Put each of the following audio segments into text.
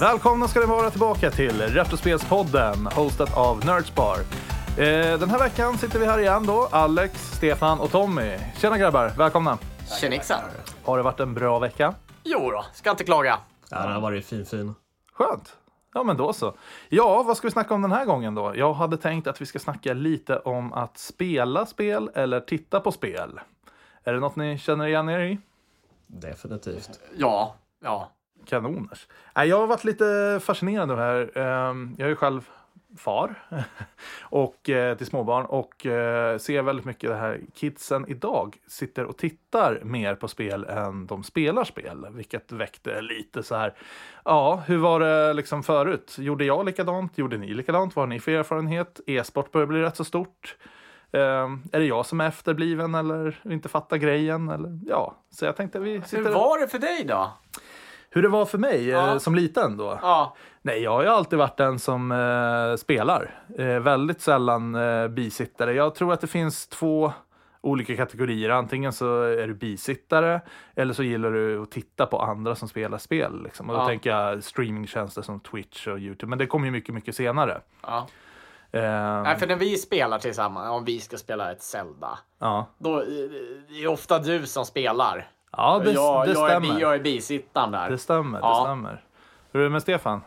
Välkomna ska ni vara tillbaka till Retrospelspodden, hostat av Nerdspar. Eh, den här veckan sitter vi här igen då, Alex, Stefan och Tommy. Tjena grabbar, välkomna. Tjenixen. Har det varit en bra vecka? Jo då, ska inte klaga. Ja, den har varit fin fin. Skönt. Ja, men då så. Ja, vad ska vi snacka om den här gången då? Jag hade tänkt att vi ska snacka lite om att spela spel eller titta på spel. Är det något ni känner igen er i? Definitivt. Ja, ja. Kanoners. Nej, Jag har varit lite fascinerad av det här. Ehm, Jag är ju själv far och, eh, till småbarn och eh, ser väldigt mycket det här. Kidsen idag sitter och tittar mer på spel än de spelar spel, vilket väckte lite så här. Ja, hur var det liksom förut? Gjorde jag likadant? Gjorde ni likadant? Vad har ni för erfarenhet? E-sport börjar bli rätt så stort. Ehm, är det jag som är efterbliven eller inte fattar grejen? Eller, ja, så jag tänkte vi sitter... Hur var det för dig då? Hur det var för mig Ja. eh, som liten då? Ja, Nej, jag har ju alltid varit den som eh, spelar. Eh, väldigt sällan eh, bisittare. Jag tror att det finns två olika kategorier. Antingen så är du bisittare eller så gillar du att titta på andra som spelar spel. Liksom. Och då Ja. tänker jag streamingtjänster som Twitch och YouTube. Men det kommer ju mycket, mycket senare. ja. Eh, Nej, för när vi spelar tillsammans, om vi ska spela ett Zelda, ja. då eh, det är ofta du som spelar. Ja, det, jag, det jag, är, stämmer. bi- jag är bisittaren där. Det stämmer, det Ja. stämmer. Hur är det med Stefan?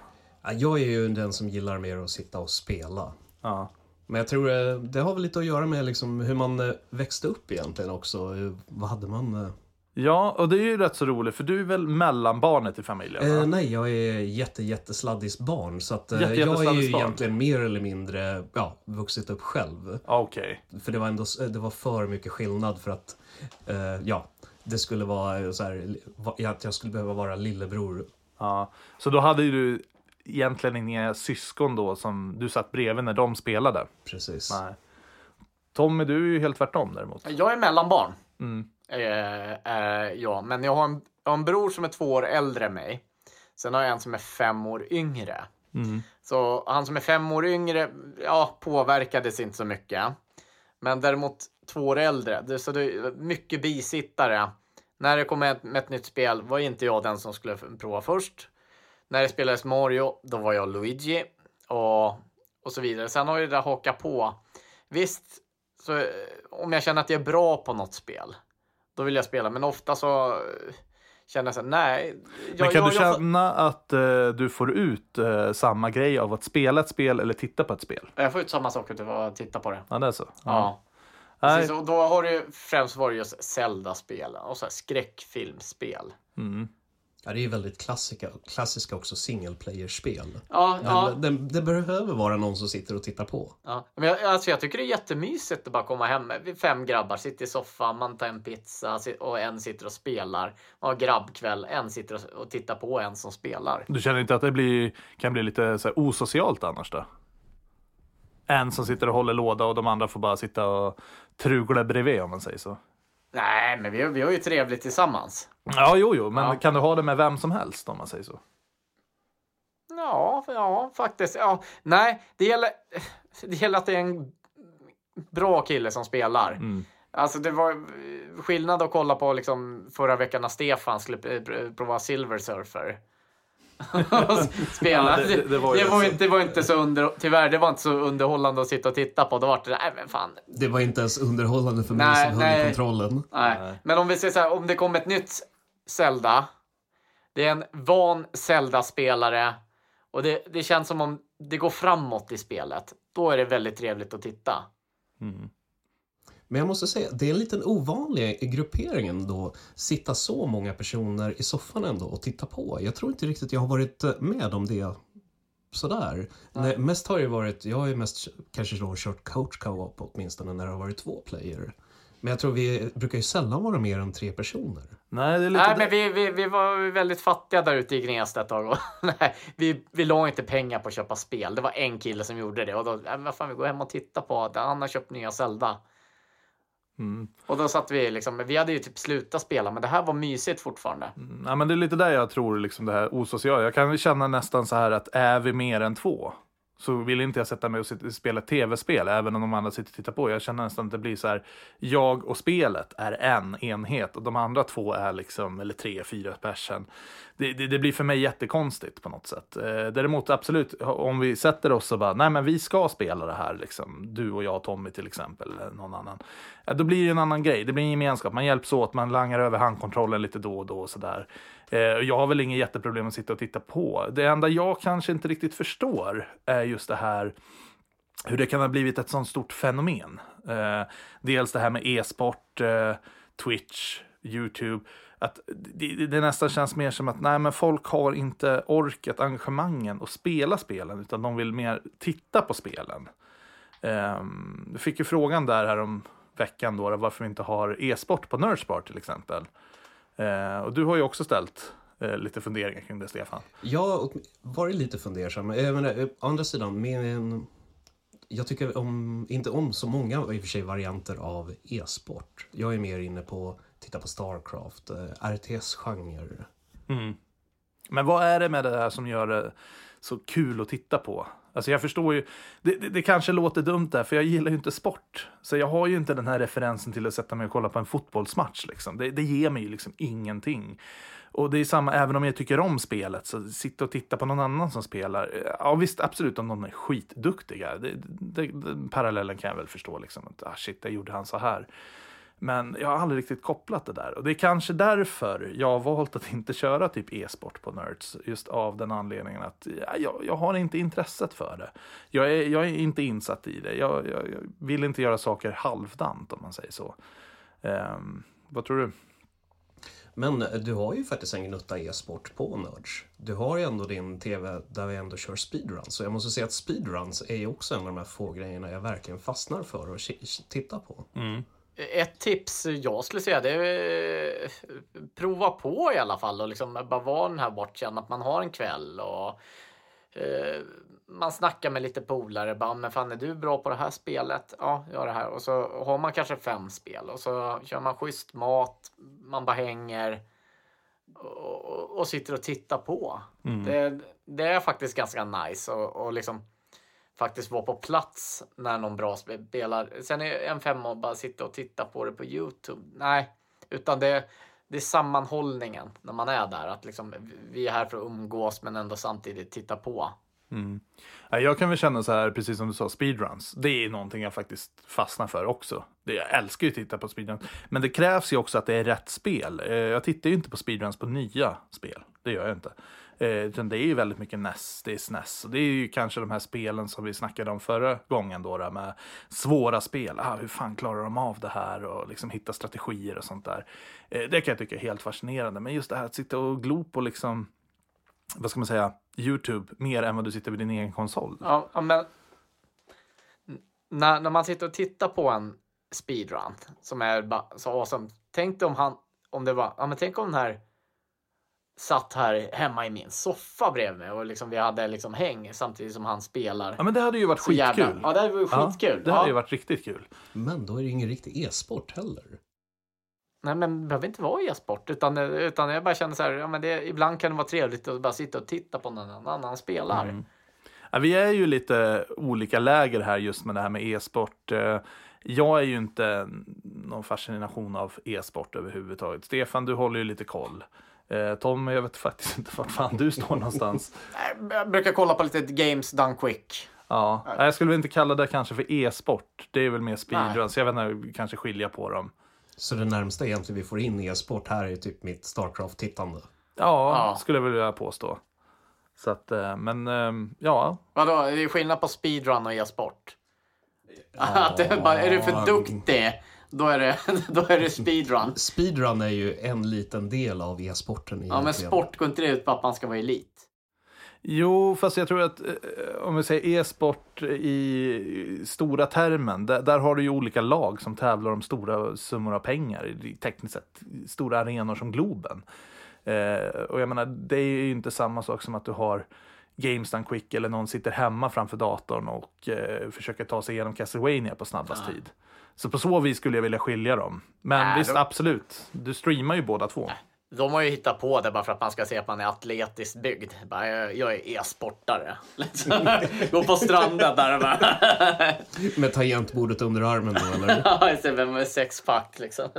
Ja, jag är ju den som gillar mer att sitta och spela. Ja. Men jag tror eh, det har väl lite att göra med liksom hur man eh, växte upp egentligen också. Vad hade man? eh? ja, och det är ju rätt så roligt för du är väl mellanbarnet i familjen? Eh, nej, jag är jätte, jättesladdis barn. Så att, Jätte, jag är ju barn. egentligen mer eller mindre ja, vuxit upp själv. Ja, Okej. För det var ändå det var för mycket skillnad för att eh, ja, det skulle vara så här, att jag skulle behöva vara lillebror. Ja, så då hade ju du egentligen inga syskon då som du satt bredvid när de spelade? Precis. Nej. Tommy, du är ju helt tvärtom däremot. Jag är mellanbarn. Mm. Eh, eh, ja, men jag har, en, jag har en bror som är två år äldre än mig. Sen har jag en som är fem år yngre. Mm. Så han som är fem år yngre, ja, påverkades inte så mycket. Men däremot två år äldre, det, så det är mycket bisittare. När det kom ett, med ett nytt spel var inte jag den som skulle prova först. När det spelades Mario, då var jag Luigi och, och så vidare. Sen har ju det där hakat på. Visst, så, eh, om jag känner att jag är bra på något spel, då vill jag spela. Men ofta så eh, känner jag så här, nej. Jag, Men kan jag, du jag, känna att eh, du får ut eh, samma grej av att spela ett spel eller titta på ett spel? jag får ut samma sak av att titta på det. Ja, det är så? Ja. Precis, och då har det ju främst varit just Zelda-spel och så här skräckfilmspel. Mm. Ja, det är ju väldigt klassiska, klassiska också single player-spel. Ja, ja, det, det behöver vara någon som sitter och tittar på. ja. Men jag, alltså jag tycker det är jättemysigt att bara komma hem. Fem grabbar sitter i soffan, man tar en pizza och en sitter och spelar. Man har grabbkväll, en sitter och- och tittar på en som spelar. Du känner inte att det blir, kan bli lite så här, osocialt annars då? En som sitter och håller låda och de andra får bara sitta och trugla bredvid om man säger så. Nej, men vi, vi har ju trevligt tillsammans. Ja, jo, jo, men Ja. kan du ha det med vem som helst om man säger så? Ja, ja, faktiskt. Ja. Nej, det gäller, det gäller att det är en bra kille som spelar. Mm. Alltså det var skillnad att kolla på liksom förra veckan när Stefan skulle pr- prova Silver Surfer. Spela. Ja, det- det- var ju det, var rätt inte, det var inte så under, tyvärr, det var inte så underhållande att sitta och titta på. Då var det, nej men fan. Det var inte ens underhållande för mig Nej, som höll kontrollen. Nej. Nej. Men om vi säger så här, om det kommer ett nytt Zelda. Det är en van Zelda-spelare. Och det, det känns som om det går framåt i spelet. Då är det väldigt trevligt att titta. Mm. Men jag måste säga, det är en liten ovanlig gruppering ändå. Sitta så många personer i soffan ändå och titta på. Jag tror inte riktigt jag har varit eh, med om det sådär. Nej, mest har ju varit, jag har ju mest kanske då kört coach co-op åtminstone när det har varit två player. Men jag tror vi brukar ju sällan vara mer än tre personer. Nej, det är lite... Nej, men vi, vi, vi var väldigt fattiga där ute i Gnesta ett tag. Och, nej, vi, vi la inte pengar på att köpa spel. Det var en kille som gjorde det. Och då, men vad fan, vi går hem och tittar på det. Han har köpt nya Zelda. Mm. Och då satt vi liksom, vi hade ju typ slutat spela, men det här var mysigt fortfarande. Mm, Ja, men det är lite där jag tror liksom det här osociala. Jag kan känna nästan så här att är vi mer än två? så vill inte jag sätta mig och spela tv-spel, även om de andra sitter och tittar på. Jag känner nästan att det blir så här, jag och spelet är en enhet och de andra två är liksom, eller tre, fyra personer. Det, det, det blir för mig jättekonstigt på något sätt. Eh, däremot absolut, om vi sätter oss och bara, nej men vi ska spela det här, liksom, du och jag och Tommy till exempel, eller någon annan. Eh, då blir det en annan grej, det blir en gemenskap, man hjälps åt, man langar över handkontrollen lite då och då och sådär. Eh, jag har väl inget jätteproblem att sitta och titta på. Det enda jag kanske inte riktigt förstår är just det här hur det kan ha blivit ett sånt stort fenomen. Eh, dels det här med e-sport, eh, Twitch, YouTube. Att det, det, det nästan känns mer som att nej, men folk har inte orkat, engagemangen att spela spelen, utan de vill mer titta på spelen. Ehm, um, du fick ju frågan där här om veckan då, varför vi inte har e-sport på Nerdspar till exempel. Uh, och du har ju också ställt uh, lite funderingar kring det, Stefan. Jag har varit lite fundersam. Jag menar, eh, å andra sidan, med en, jag tycker om, inte om så många i och för sig varianter av e-sport. Jag är mer inne på titta på Starcraft, eh, RTS-genre. Mm. Men vad är det med det här som gör det så kul att titta på? Alltså jag förstår ju, det, det, det kanske låter dumt där, för jag gillar ju inte sport. Så jag har ju inte den här referensen till att sätta mig och kolla på en fotbollsmatch. Liksom. Det, det ger mig ju liksom ingenting. Och det är samma, även om jag tycker om spelet, så sitta och titta på någon annan som spelar. Eh, ja visst, absolut om de är skitduktiga. Det, det, den parallellen kan jag väl förstå. Liksom. Att, ah, shit, där gjorde han så här. Men jag har aldrig riktigt kopplat det där. Och det är kanske därför jag har valt att inte köra typ e-sport på Nerds. Just av den anledningen att ja, jag, jag har inte intresset för det. Jag är, jag är inte insatt i det. Jag, jag, jag vill inte göra saker halvdant om man säger så. Um, vad tror du? Men eh, du har ju faktiskt en gnutta e-sport på Nörds. Du har ju ändå din TV där vi ändå kör speedruns. Så jag måste säga att speedruns är ju också en av de här få grejerna jag verkligen fastnar för och titta på. Mm. Ett tips jag skulle säga det är att prova på i alla fall och liksom bara vara den här watchen att man har en kväll och man snackar med lite polare. Bara, men fan är du bra på det här spelet? Ja, jag har det här. Och så har man kanske fem spel och så kör man schysst mat. Man bara hänger och, och, sitter och tittar på. Det, det är faktiskt ganska nice och, och liksom faktiskt vara på plats när någon bra spelar. Sen är en femma och bara sitta och titta på det på Youtube. Nej, utan det, det är sammanhållningen när man är där. Att liksom, vi är här för att umgås men ändå samtidigt titta på. Mm. Jag kan väl känna så här, precis som du sa, speedruns. Det är någonting jag faktiskt fastnar för också. Jag älskar ju att titta på speedruns. Men det krävs ju också att det är rätt spel. Eh, jag tittar ju inte på speedruns på nya spel. Det gör jag inte. Eh, Utan det är ju väldigt mycket NES, det är SNES. Och det är ju kanske de här spelen som vi snackade om förra gången då, då med svåra spel. Ah, hur fan klarar de av det här? Och liksom hitta strategier och sånt där. Eh, Det kan jag tycka är helt fascinerande. Men just det här att sitta och glo på liksom vad ska man säga, YouTube mer än vad du sitter vid din egen konsol. Ja, men när, när man sitter och tittar på en speedrun som är bara så awesome. Tänk om han, om det var, ja men tänk om den här satt här hemma i min soffa bredvid mig och liksom vi hade liksom häng samtidigt som han spelar. Ja, men det hade ju varit Så jävla- skitkul. Ja, det hade varit skitkul. det hade Ja. ju varit riktigt kul. Men då är det ingen riktig e-sport heller. Nej, men det behöver inte vara e-sport utan, utan jag bara känner så här, ja men det, ibland kan det vara trevligt att bara sitta och titta på någon annan, annan spelar. Mm. Ja, vi är ju lite olika läger här just med det här med e-sport. Eh, Jag är ju inte någon fascination av e-sport överhuvudtaget. Stefan, du håller ju lite koll. Eh, Tom, jag vet faktiskt inte vart fan du står någonstans. Jag brukar kolla på lite games done quick. Ja, Nej, jag skulle väl inte kalla det kanske för e-sport. Det är väl mer speedruns. Jag vet inte, kanske skilja på dem. Så det närmsta egentligen vi får in e-sport här är typ mitt Starcraft-tittande. Ja, Ja. skulle jag vilja påstå. Så att, eh, men ehm, ja, Vadå, det är skillnad på speedrun och e-sport? Att det är, bara, är du för duktig, då är det, då är det speedrun. Speedrun är ju en liten del av e-sporten Ja, men sport går inte det ut på att man ska vara elit? Jo, fast jag tror att eh, om vi säger e-sport i stora termen, där, där har du ju olika lag som tävlar om stora summor av pengar, i- tekniskt sett stora arenor som Globen. Eh, och jag menar, det är ju inte samma sak som att du har Games Done Quick eller någon sitter hemma framför datorn och eh, försöker ta sig igenom Castlevania på snabbast tid. Så på så vis skulle jag vilja skilja dem. Men Nej, visst, då- absolut. Du streamar ju båda två. De har ju hittat på det bara för att man ska se att man är atletiskt byggd. Bara, jag, jag är e-sportare. Liksom. Gå på stranden där och bara... Med tangentbordet under armen då, eller? Ja, med sexpack liksom.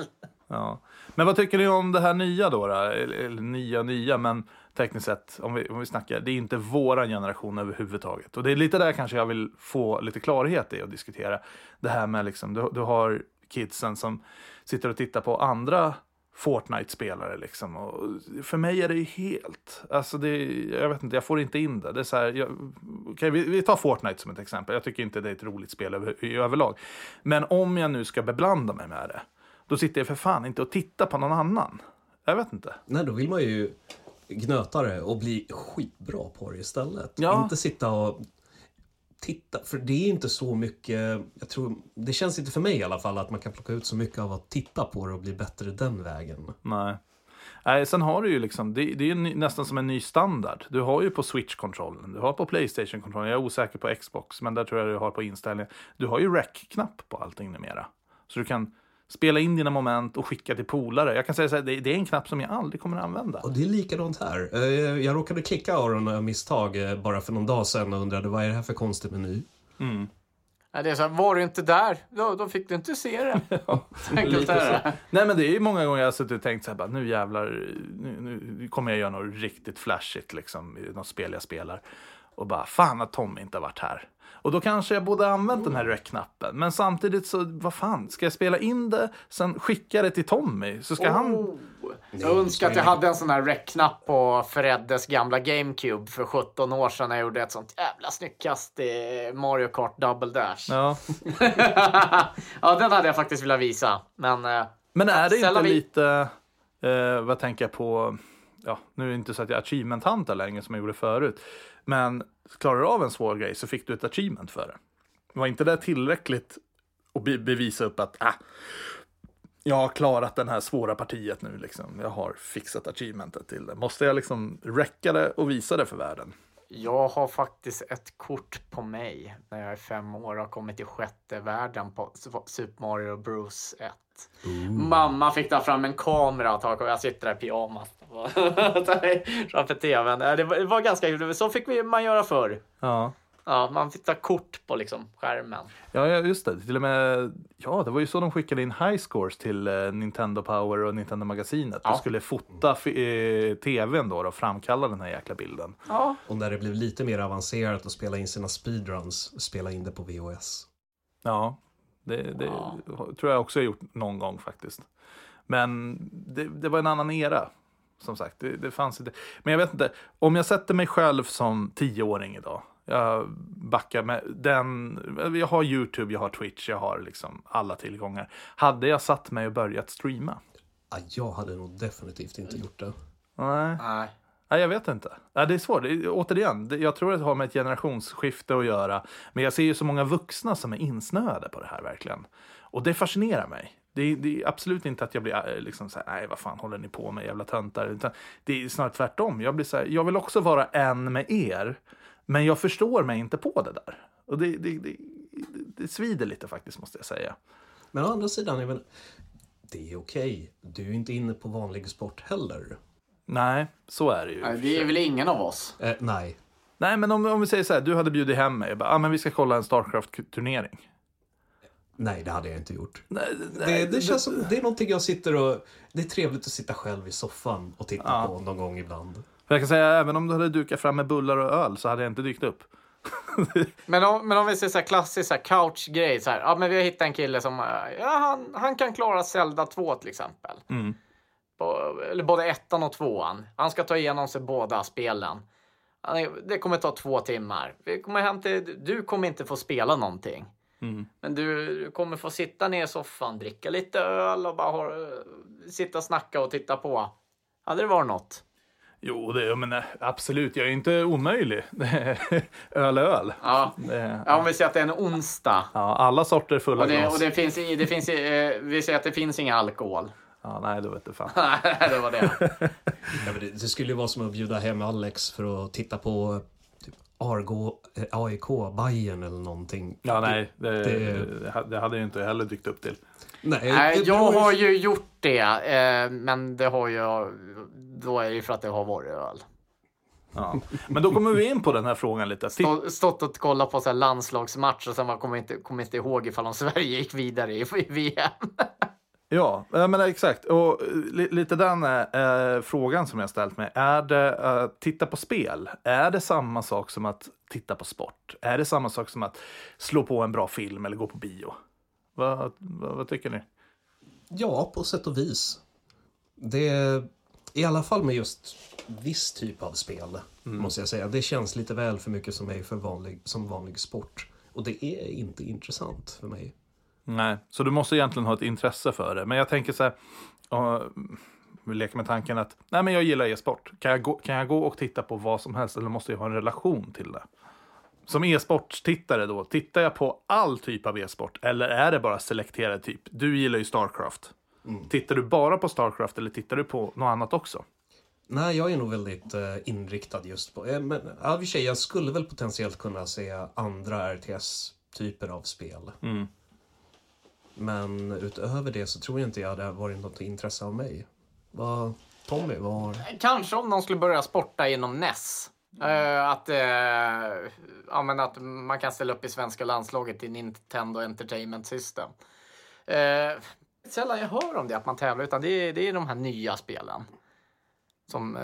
Ja. Men vad tycker ni om det här nya då? då? Eller, eller nya nya, men tekniskt sett, om vi, om vi snackar, det är inte våran generation överhuvudtaget. Och det är lite där kanske jag vill få lite klarhet i och diskutera. Det här med liksom, du, du har kidsen som sitter och tittar på andra Fortnite-spelare liksom. Och för mig är det ju helt, alltså det, jag vet inte, jag får inte in det. Det är så här, jag, okay, vi, vi tar Fortnite som ett exempel. Jag tycker inte det är ett roligt spel över, i överlag. Men om jag nu ska beblanda mig med det, då sitter jag för fan inte och tittar på någon annan. Jag vet inte. Nej, då vill man ju gnöta det och bli skitbra på det istället. Ja. Inte sitta och titta, för det är inte så mycket, jag tror, det känns inte för mig i alla fall att man kan plocka ut så mycket av att titta på det och bli bättre den vägen. Nej. Nej, sen har du ju liksom, det, det är ju nästan som en ny standard. Du har ju på Switch-kontrollen, du har på Playstation-kontrollen, jag är osäker på Xbox, men där tror jag du har på inställningen. Du har ju rec-knapp på allting numera. Så du kan spela in dina moment och skicka till polare. Jag kan säga så här, det, det är en knapp som jag aldrig kommer att använda. Och det är likadant här. Eh, Jag råkade klicka Aron av misstag eh, bara för någon dag sedan och undrade vad är det här för konstig meny? Mm. Ja, det är så här, var du inte där, då, då fick du inte se det. Så. Nej men det är ju många gånger jag har suttit och tänkt så här, bara, nu jävlar, nu, nu kommer jag göra något riktigt flashigt liksom, i något spel jag spelar. Och bara, fan att Tom inte har varit här. Och då kanske jag borde använt den här rec-knappen. Men samtidigt så, vad fan, ska jag spela in det, sen skicka det till Tommy? Så ska han... Oh. Jag önskar att jag hade en sån här rec-knapp på Freddes gamla GameCube för 17 år sedan. när Jag gjorde ett sånt jävla snyggt kast i Mario Kart Double Dash. Ja. ja, den hade jag faktiskt velat visa. Men eh, Men är det inte vi- lite, eh, vad tänker jag på, ja, nu är det inte så att jag är achievement-hunter längre som jag gjorde förut. Men klarar du av en svår grej så fick du ett achievement för det. Var inte det tillräckligt att be- bevisa upp att, ah, jag har klarat det här svåra partiet nu liksom. Jag har fixat achievementet till det. Måste jag liksom räcka det och visa det för världen? Jag har faktiskt ett kort på mig när jag är fem år och har kommit till sjätte världen på Super Mario Bros 1. Mamma fick ta fram en kamera och jag sitter där i pyjamas framför tvn. Eh, Det var, det var ganska kul. Så fick vi, man göra förr. Ja. Ja, man fick ta kort på liksom skärmen. Ja, ja, just det. Till och med, ja, det var ju så de skickade in high scores till eh, Nintendo Power och Nintendo Magasinet. Ja. Du skulle fota eh, tvn då och framkalla den här jäkla bilden. Ja, Och när det blev lite mer avancerat att spela in sina speedruns, spela in det på VHS. Ja, det, det Ja. tror jag också jag gjort någon gång faktiskt. Men det, det var en annan era. Som sagt, det, det fanns inte. Men jag vet inte, om jag sätter mig själv som tioåring idag. Jag backar med den, jag har YouTube, jag har Twitch, jag har liksom alla tillgångar. Hade jag satt mig och börjat streama? Ah, jag hade nog definitivt inte gjort det. Nej, nej. Nej jag vet inte. Nej, det är svårt. Återigen, jag tror att det har med ett generationsskifte att göra. Men jag ser ju så många vuxna som är insnöade på det här verkligen. Och det fascinerar mig. Det är, det är absolut inte att jag blir eh, liksom så här, nej vad fan håller ni på med jävla töntar. Utan det är snarare tvärtom. Jag blir så här, jag vill också vara en med er. Men jag förstår mig inte på det där. Och det, det, det, det svider lite faktiskt måste jag säga. Men å andra sidan, jag menar, det är okej. Du är inte inne på vanlig sport heller. Nej, så är det ju. Nej, Det är väl ingen av oss. Eh, nej. Nej, men om, om vi säger så här, du hade bjudit hem mig och bara, ah, men vi ska kolla en Starcraft-turnering. Nej, det hade jag inte gjort. Nej, Det, det känns som, det är någonting jag sitter och... Det är trevligt att sitta själv i soffan och titta Ja. på någon gång ibland. För jag kan säga, även om du hade dukat fram med bullar och öl så hade jag inte dykt upp. Men om, men om vi ser så här klassisk så här couch-grej. Så här, ja, men vi har hittat en kille som eh, ja, han, han kan klara Zelda 2 till exempel. Mm. På, eller både ettan och tvåan. Han ska ta igenom sig båda spelen. Det kommer ta två timmar. Vi kommer hem till, du kommer inte få spela någonting. Mm. Men du, du kommer få sitta ner i soffan, dricka lite öl och bara ha, sitta och snacka och titta på. Hade det varit något? Jo, det, jag menar, absolut, jag är inte omöjlig. öl är öl. Ja. Det, ja, om vi säger att det är en onsdag. ja, alla sorter fulla Och det, glas. och det finns, det finns, eh, vi säger att det finns ingen alkohol. Ja, nej, då vet du fan. Nej, det var det. Ja, men det, det skulle ju vara som att bjuda hem Alex för att titta på Argo, eh, AIK, Bayern eller någonting. Ja, nej, det, Det- det hade ju inte heller dykt upp till. Nej, Nej, jag har ju gjort det, eh, men det har jag... Då är det ju för att det har varit öl. Ja. Men då kommer vi in på den här frågan lite. Stå- Stått och kollat på så här landslagsmatch och sen var- kommer inte, kommer inte ihåg ifall om Sverige gick vidare i, i VM. Ja, menar exakt. Och eh, li, lite den eh, frågan som jag ställt mig. Är det eh, titta på spel? Är det samma sak som att titta på sport? Är det samma sak som att slå på en bra film eller gå på bio? Vad, vad, vad tycker ni? Ja, på sätt och vis. Det är i alla fall med just viss typ av spel, måste jag säga. Det känns lite väl för mycket som, är för vanlig, som vanlig sport. Och det är inte intressant för mig. Nej, så du måste egentligen ha ett intresse för det. Men jag tänker så här, uh, vi leker med tanken att nej, men jag gillar e-sport. Kan jag, gå, kan jag gå och titta på vad som helst eller måste jag ha en relation till det? Som e-sportstittare då, tittar jag på all typ av e-sport eller är det bara selekterad typ? Du gillar ju Starcraft. Tittar du bara på Starcraft eller tittar du på något annat också? Nej, jag är nog väldigt eh, inriktad just på... Eh, men ja, och för sig, jag skulle väl potentiellt kunna se andra RTS-typer av spel. Mm. Men utöver det så tror jag inte jag det varit något intresse av mig. Vad... Tommy, vad har... Kanske om någon skulle börja sporta inom NES. Eh, att, eh, ja, men att man kan ställa upp i svenska landslaget i Nintendo Entertainment System. Eh, sällan jag hör om det, att man tävlar, utan det är, det är de här nya spelen. Som, eh,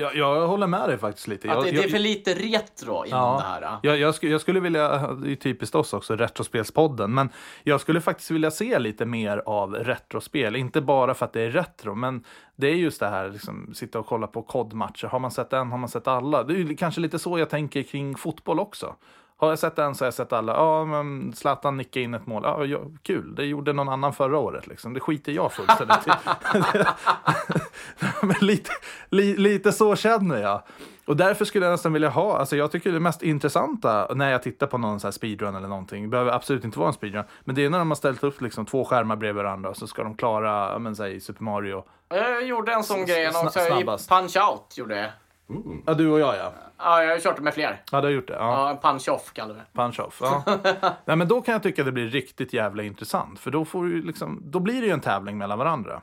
Jag, jag håller med dig faktiskt lite. att Jag, det, det är jag- för lite retro inom Ja. det här. Jag, jag, skulle, jag skulle vilja, det är typiskt oss också, Retrospelspodden, men jag skulle faktiskt vilja se lite mer av retrospel. Inte bara för att det är retro, men det är just det här, liksom, sitta och kolla på kodmatcher. Har man sett en, har man sett alla? Det är kanske lite så jag tänker kring fotboll också. Har jag sett en så har jag sett alla. Ja, men Zlatan nickade in ett mål. Ja, ja, kul, det gjorde någon annan förra året. Liksom. Det skiter jag fullständigt i. men lite, li, lite så känner jag. Och därför skulle jag nästan vilja ha, alltså jag tycker det mest intressanta när jag tittar på någon så speedrun eller någonting, det behöver absolut inte vara en speedrun, men det är när de har ställt upp liksom två skärmar bredvid varandra och så ska de klara, men säg Super Mario. Jag gjorde en sån grej också i snabbast. Punch Out. Gjorde jag. Ja, du och jag ja. Ja, jag har kört det med fler. Ja, du har gjort det. Ja. Ja, punch Off kallar vi det. Punch off. Ja. Nej, men då kan jag tycka att det blir riktigt jävla intressant, för då, får du liksom, då blir det ju en tävling mellan varandra.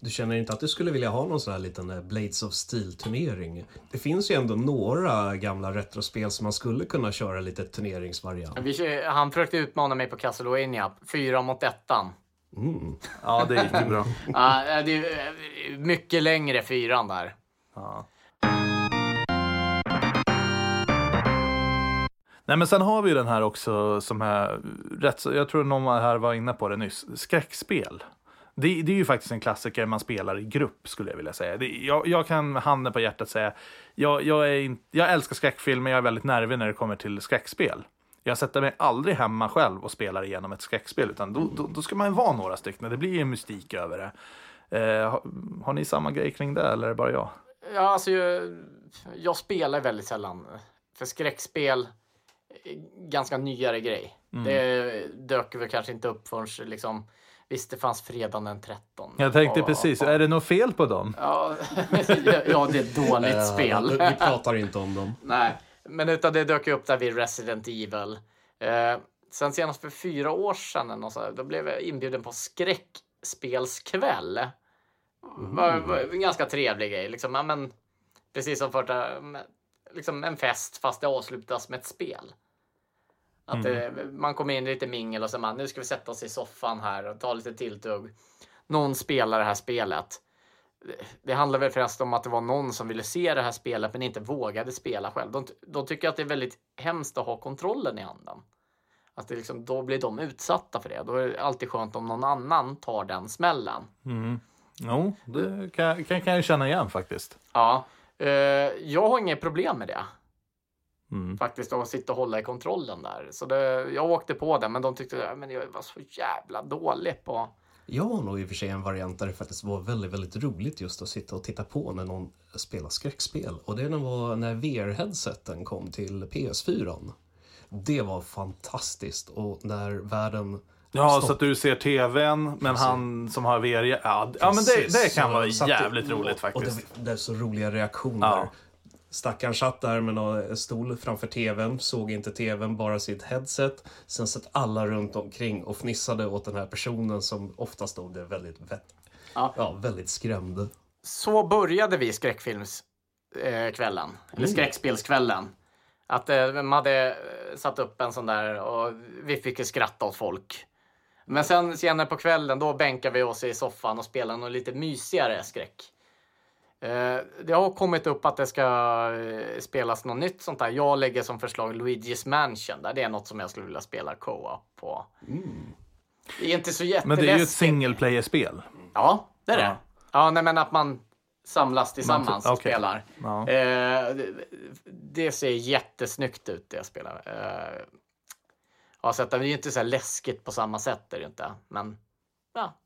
Du känner inte att du skulle vilja ha någon sån här liten eh, Blades of Steel-turnering? Det finns ju ändå några gamla retrospel som man skulle kunna köra lite turneringsvariant. Vi, han försökte utmana mig på Castlevania, fyra mot ettan. Mm. Ja, det gick ju bra. Ja, det är eh, mycket längre fyran där. Ja. Nej, men sen har vi ju den här också som är rätt, jag tror någon här var inne på det nyss, skräckspel. Det, det är ju faktiskt en klassiker man spelar i grupp skulle jag vilja säga. Det, jag, jag kan med handen på hjärtat säga, jag, jag, är in, jag älskar skräckfilm men jag är väldigt nervig när det kommer till skräckspel. Jag sätter mig aldrig hemma själv och spelar igenom ett skräckspel, utan då, då, då ska man ju vara några stycken. Det blir ju mystik över det. Eh, har, har ni samma grej kring det eller är det bara jag? Ja, alltså, jag, jag spelar väldigt sällan. Eh, för skräckspel, ganska nyare grej. Det dök väl kanske inte upp förrän liksom, visst det fanns fredagen den 13. Jag tänkte Och- precis, och- är det något fel på dem? Ja, ja, det är ett dåligt spel. Vi pratar inte om dem. Nej, men utan det dök upp där vid Resident Evil. Eh, sen senast för fyra år sedan, något så här, då blev jag inbjuden på skräckspelskväll. Var, var en ganska trevlig grej. Liksom, ja, men, precis som första, liksom en fest fast det avslutas med ett spel. Att det, man kommer in lite mingel och så man, nu ska vi sätta oss i soffan här och ta lite tilltugg. Någon spelar det här spelet. Det- handlar väl främst om att det var någon som ville se det här spelet men inte vågade spela själv. De, de tycker att det är väldigt hemskt att ha kontrollen i handen. Att det liksom, då blir de utsatta för det. Då är det alltid skönt om någon annan tar den smällen. Mm. Jo, det kan, kan, kan jag känna igen faktiskt. Ja, eh, jag har inget problem med det. Mm. Faktiskt att sitta och hålla i kontrollen där. Så det, jag åkte på det, men de tyckte att jag var så jävla dålig på... Jag har nog i och för sig en variant där det faktiskt var väldigt, väldigt roligt just att sitta och titta på när någon spelar skräckspel. Och det var när VR-headseten kom till PS4. Det var fantastiskt och när världen Ja, Stopp. så att du ser tvn, men han som har VR, ja, ja men det, Precis, det kan så- vara jävligt det, roligt och faktiskt. det, det är så roliga reaktioner. Ja. Stackaren satt där med någon stol framför tvn, såg inte tvn, bara sitt headset. Sen satt alla runt omkring och fnissade åt den här personen som oftast stod där väldigt, Ja. ja, väldigt skrämd. Så började vi skräckfilmskvällen, eller skräckspelskvällen. Att eh, man hade eh, satt upp en sån där och vi fick ju skratta åt folk. Men sen senare på kvällen då bänkade vi oss i soffan och spelade något lite mysigare skräck. Eh, Det har kommit upp att det ska eh, spelas något nytt sånt där. Jag lägger som förslag Luigi's Mansion. Där. Det är något som jag skulle vilja spela co-op på. Det är inte så Men jätteläskigt. det är ju ett single player-spel. Ja, det är det. Ja. Nej, men att man samlas tillsammans Man- och okej. spelar. Ja. Eh, det, det ser jättesnyggt ut det jag spelar. Eh, ja, så att det är ju inte så här läskigt på samma sätt, är det inte. Men ja,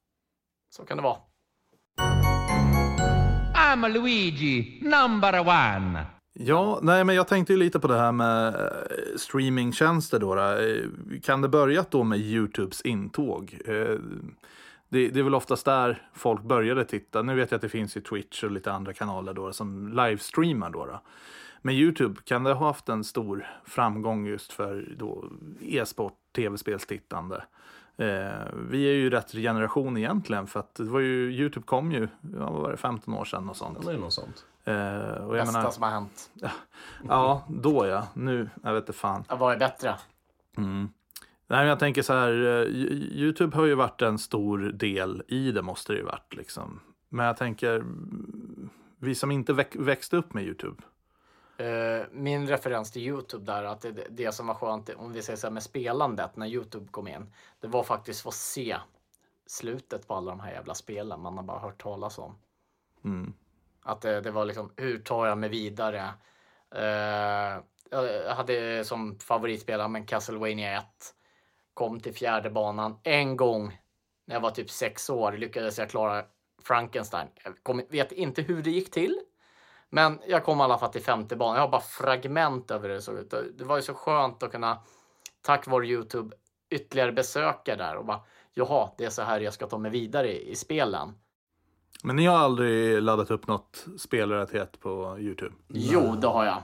så kan det vara. I'm Luigi, number one. Ja, nej, men jag tänkte ju lite på det här med eh, streamingtjänster då. då. Eh, Kan det börjat då med Youtubes intåg? Eh, Det, det är väl oftast där folk började titta. Nu vet jag att det finns ju Twitch och lite andra kanaler då som livestreamar då. då. Men Youtube, kan det ha haft en stor framgång just för då e-sport, tv-spelstittande? Eh, vi är ju rätt generation egentligen för att det var ju, Youtube kom ju, ja, vad var det, 15 år sedan och sånt. Det är något sånt. Eh, och jag Bästa menar, som har hänt. ja, då ja. Nu, jag vet inte fan. Vad är bättre? Nej, men jag tänker så här, eh, Yo- Youtube har ju varit en stor del i det, måste det ju varit liksom. Men jag tänker, mm, vi som inte väx, växte upp med Youtube. Eh, min referens till Youtube där, att det, det som var skönt, om vi säger så här med spelandet, när Youtube kom in, det var faktiskt att se slutet på alla de här jävla spelen man har bara hört talas om. Mm. Att det, det var liksom, hur tar jag mig vidare? Eh, jag hade som favoritspelare men Castlevania 1. Kom till fjärde banan en gång när jag var typ sex år lyckades jag klara Frankenstein. Jag kom, vet inte hur det gick till. Men jag kom i alla fall till femte banan. Jag har bara fragment över hur det såg ut. Det var ju så skönt att kunna, tack vare Youtube, ytterligare besöka där och bara, jaha, det är så här jag ska ta mig vidare i, i spelen. Men ni har aldrig laddat upp något spelrelaterat på Youtube? Jo, det har jag.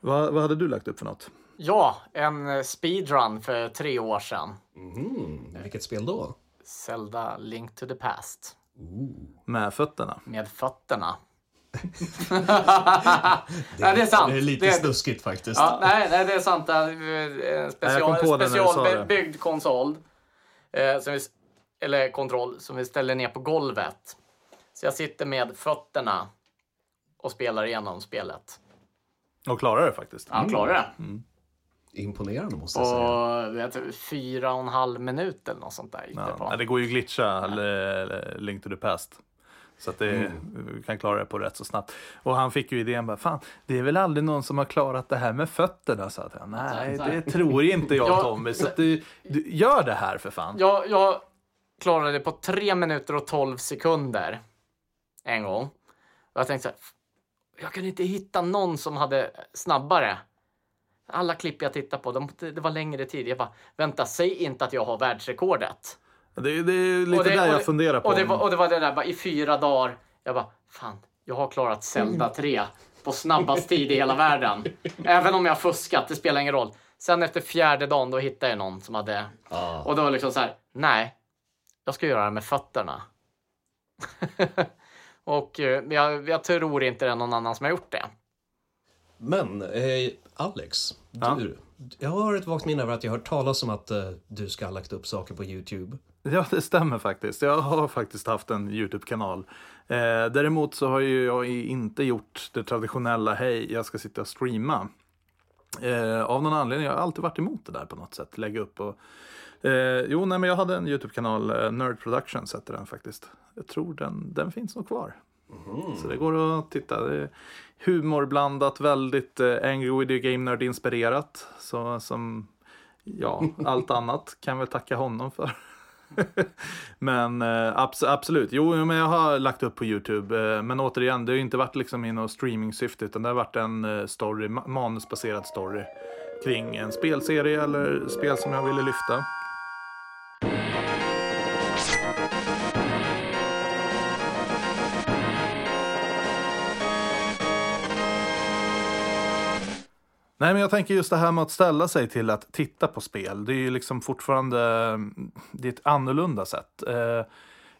Vad, vad hade du lagt upp för något? Ja, en eh, speedrun för tre år sedan. Mm, vilket spel då? Zelda Link to the Past. Med fötterna? Med fötterna. nej, det är sant. Det är lite Det- snuskigt faktiskt. Ja, nej, nej, det är sant. Det En jag special, kom på det när du sa det. specialbyggd konsol. Eh, som vi, eller kontroll som vi ställer ner på golvet. Så jag sitter med fötterna och spelar igenom spelet. Och klarar det faktiskt? Han klarar det. Imponerande måste jag säga. Och vet, du, fyra och en halv minut eller något sånt där gick det Ja. på. Nej, det går ju glitcha eller, eller Link to the Past. Så att det, vi kan klara det på rätt så snabbt. Och han fick ju idén bara, fan, det är väl aldrig någon som har klarat det här med fötterna, sa jag. Nej, det tror inte jag Ja. Tommy. Så att du, du, gör det här för fan. Jag, jag klarade det på 3 minuter och 12 sekunder. En gång. Och jag tänkte så här, "F- jag kunde inte hitta någon som hade snabbare. Alla klipp jag tittade på, de, det var längre tid. Jag bara, vänta, säg inte att jag har världsrekordet. Det, det är lite Och det- där jag det- funderar på. Och det, var, och det var det där bara i fyra dagar. Jag bara, fan, jag har klarat Zelda 3 på snabbast tid i hela världen. Även om jag har fuskat, det spelar ingen roll. Sen efter fjärde dagen, då hittade jag någon som hade... Ja. Och då var det liksom så här, nej, jag ska göra det med fötterna. och eh, jag, jag tror inte det är någon annan som har gjort det. Men eh, Alex, Ja. du, jag har ett vagt minne av att jag har hört talas om att eh, du ska ha lagt upp saker på Youtube. Ja, det stämmer faktiskt. Jag har faktiskt haft en Youtube-kanal. Eh, däremot så har ju jag inte gjort det traditionella, hej, jag ska sitta och streama. Eh, av någon anledning, jag har alltid varit emot det där på något sätt, lägga upp och... Eh, jo, nej, men jag hade en Youtube-kanal, eh, Nerd Productions hette den faktiskt. Jag tror den, den finns nog kvar. Så det går att titta. Det är humorblandat, väldigt eh, Angry Video Game Nerd-inspirerat. Så som, ja, allt annat kan väl tacka honom för. men eh, abs- absolut, jo men jag har lagt upp på Youtube. Eh, men återigen, det har ju inte varit liksom i något streaming-syfte utan det har varit en eh, story, manusbaserad story kring en spelserie eller spel som jag ville lyfta. Nej, men jag tänker just det här med att ställa sig till att titta på spel. Det är ju liksom fortfarande det är ett annorlunda sätt. Eh,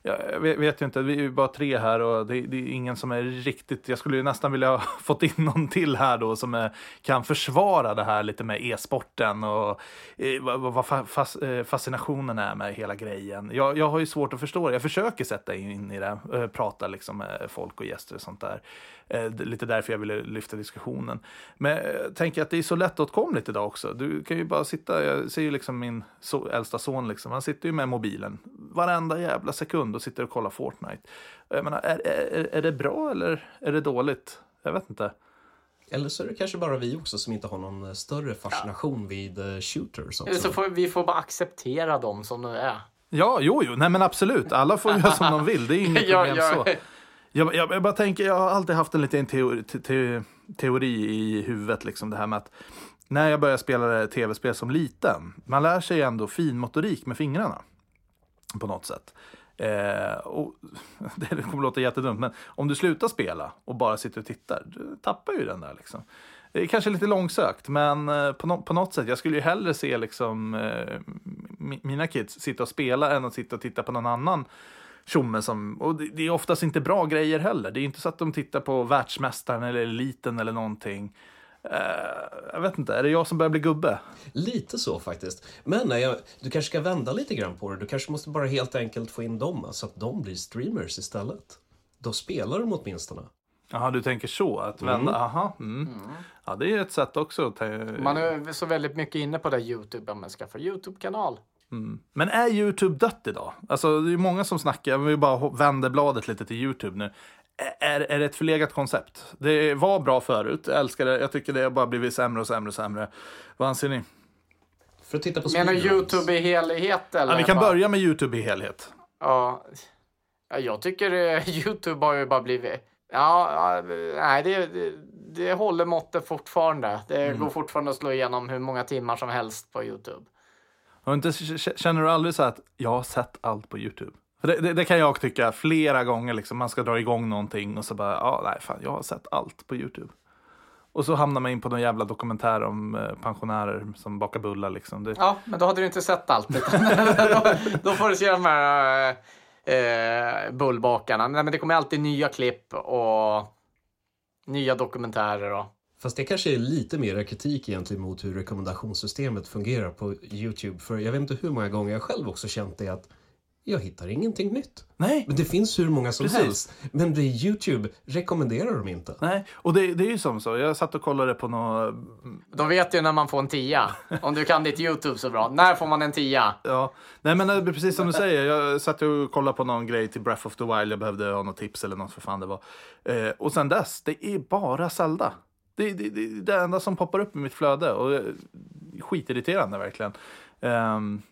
jag vet, ju inte, vi är ju bara tre här och det, är ingen som är riktigt... Jag skulle ju nästan vilja ha fått in någon till här då som är, kan försvara det här lite med e-sporten och eh, vad, eh, fascinationen är med hela grejen. Jag, jag har ju svårt att förstå det. Jag försöker sätta in i det, prata liksom med folk och gäster och sånt där. Eh, lite därför jag ville lyfta diskussionen. Men jag tänker att det är så lättåtkomligt idag också. Du kan ju bara sitta, jag ser ju liksom min so äldsta son, liksom, han sitter ju med mobilen varenda jävla sekund och sitter och kollar Fortnite. Jag menar, är, är, är det bra eller är det dåligt? Jag vet inte. Eller så är det kanske bara vi också som inte har någon större fascination ja. vid uh, shooters. Också. Eller så får vi får bara acceptera dem som de är. Ja, jo, jo, nej men absolut. Alla får göra som de vill. Det är inget problem så. Jag, jag, jag, bara tänker, jag har alltid haft en liten teori, te, teori i huvudet, liksom det här med att när jag började spela tv-spel som liten, man lär sig ändå finmotorik med fingrarna på något sätt. Eh, och, det kommer att låta jättedumt, men om du slutar spela och bara sitter och tittar, du tappar ju den där liksom. Det är kanske lite långsökt, men eh, på, no på något sätt, jag skulle ju hellre se liksom, eh, mina kids sitta och spela än att sitta och titta på någon annan tjomme som, och det, är oftast inte bra grejer heller. Det är inte så att de tittar på världsmästaren eller eliten eller någonting. Uh, jag vet inte, är det jag som börjar bli gubbe? Lite så faktiskt. Men nej, jag, du kanske ska vända lite grann på det. Du kanske måste bara helt enkelt få in dem så att de blir streamers istället. Då spelar de åtminstone. Jaha, du tänker så? Att vända? Mm. Aha, mm. Mm. Ja, det är ett sätt också. Man är så väldigt mycket inne på det Youtube, om man skaffar Youtube-kanal. Mm. Men är YouTube dött idag? Alltså det är många som snackar, vi bara vänder bladet lite till YouTube nu. Är, är det ett förlegat koncept? Det var bra förut, jag älskar det. Jag tycker det har bara blivit sämre och sämre och sämre. Vad anser ni? För att titta på Menar YouTube i helhet eller? Ja, vi kan bara... börja med YouTube i helhet. Ja, jag tycker eh, YouTube har ju bara blivit... Ja, nej, det, det, det håller måttet fortfarande. Det mm. går fortfarande att slå igenom hur många timmar som helst på YouTube. Och inte, känner du aldrig så att jag har sett allt på YouTube? Det, det, det, kan jag tycka flera gånger, liksom, man ska dra igång någonting och så bara, ja, nej, fan, jag har sett allt på YouTube. Och så hamnar man in på någon jävla dokumentär om eh, pensionärer som bakar bullar. Liksom. Det... Ja, men då hade du inte sett allt. då, då får du se de här eh, eh, bullbakarna. Nej, men det kommer alltid nya klipp och nya dokumentärer. Och... Fast det kanske är lite mer kritik egentligen mot hur rekommendationssystemet fungerar på Youtube. För jag vet inte hur många gånger jag själv också känt det att jag hittar ingenting nytt. Nej. Men det finns hur många som Precis. helst. Men det är Youtube rekommenderar de inte. Nej, och det, det är ju som så. Jag satt och kollade på något... De vet ju när man får en tia. Om du kan ditt Youtube så bra. När får man en tia? Ja, nej men eh, precis som du säger. Jag satt och kollade på någon grej till Breath of the Wild. Jag behövde ha något tips eller något för fan det var. Eh, och sen dess, det är bara Zelda. Det är det, det, det, enda som poppar upp i mitt flöde och skitirriterande verkligen. Um,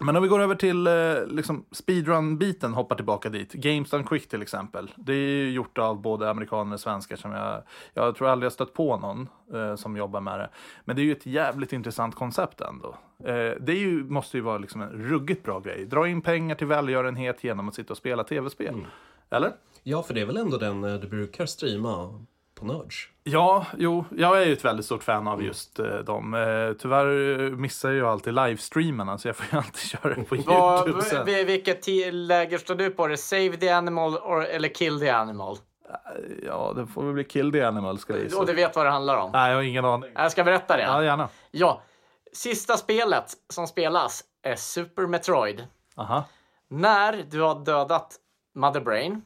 men om vi går över till eh, liksom speedrun-biten, hoppar tillbaka dit. Games Done Quick till exempel. Det är gjort av både amerikaner och svenskar som jag, jag tror aldrig jag stött på någon eh, som jobbar med det. Men det är ju ett jävligt intressant koncept ändå. Eh, det är ju, måste ju vara liksom en ruggigt bra grej. Dra in pengar till välgörenhet genom att sitta och spela tv-spel. Mm. Eller? Ja, för det är väl ändå den eh, du brukar streama på Nörds. Ja, jo, jag är ju ett väldigt stort fan av mm. just eh, dem. Eh, tyvärr missar jag alltid livestreamarna så jag får ju alltid köra det på YouTube sen. Vilket läger står du på? Det Save the animal or, eller Kill the animal? Eh, ja, det får väl bli Kill the animal ska jag gissa. Och du vet vad det handlar om? Nej, jag har ingen aning. Jag ska berätta det. Ja, gärna. Ja, sista spelet som spelas är Super Metroid. Aha. När du har dödat Mother Brain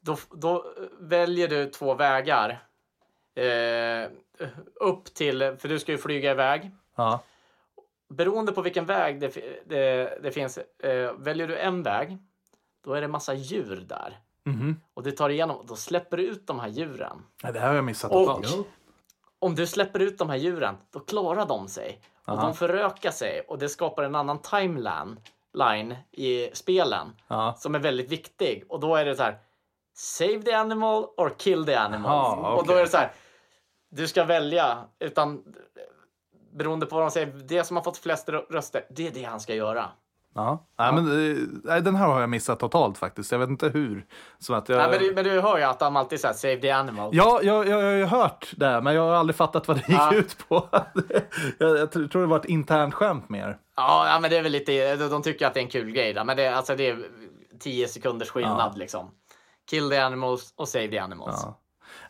då, då väljer du två vägar. Eh, upp till, för du ska ju flyga iväg. Ja. Beroende på vilken väg det, det, det finns, eh, väljer du en väg, då är det massa djur där. Mm -hmm. Och du tar igenom, då släpper du ut de här djuren. Nej, det här har jag missat Och om du släpper ut de här djuren, då klarar de sig. Aha. Och de förökar sig och det skapar en annan timeline line i spelen Aha. som är väldigt viktig. Och då är det så här, Save the animal or kill the animal. Aha, okay. Och då är det så här, du ska välja, utan beroende på vad de säger, det som har fått flest röster, det är det han ska göra. Ja. Nej, men, eh, nej, den här har jag missat totalt faktiskt. Jag vet inte hur. Så att jag... Nej, men, du, men du hör ju att de alltid säger save the animal. Ja, jag, jag, jag har hört det, men jag har aldrig fattat vad det gick Ja. ut på. jag, jag tror det var ett internt skämt mer. Ja, ja, men det är väl lite, de- tycker att det är en kul grej. Där. Men det, är- alltså, det är 10 sekunders skillnad liksom. Kill the animals och save the animals. Ja.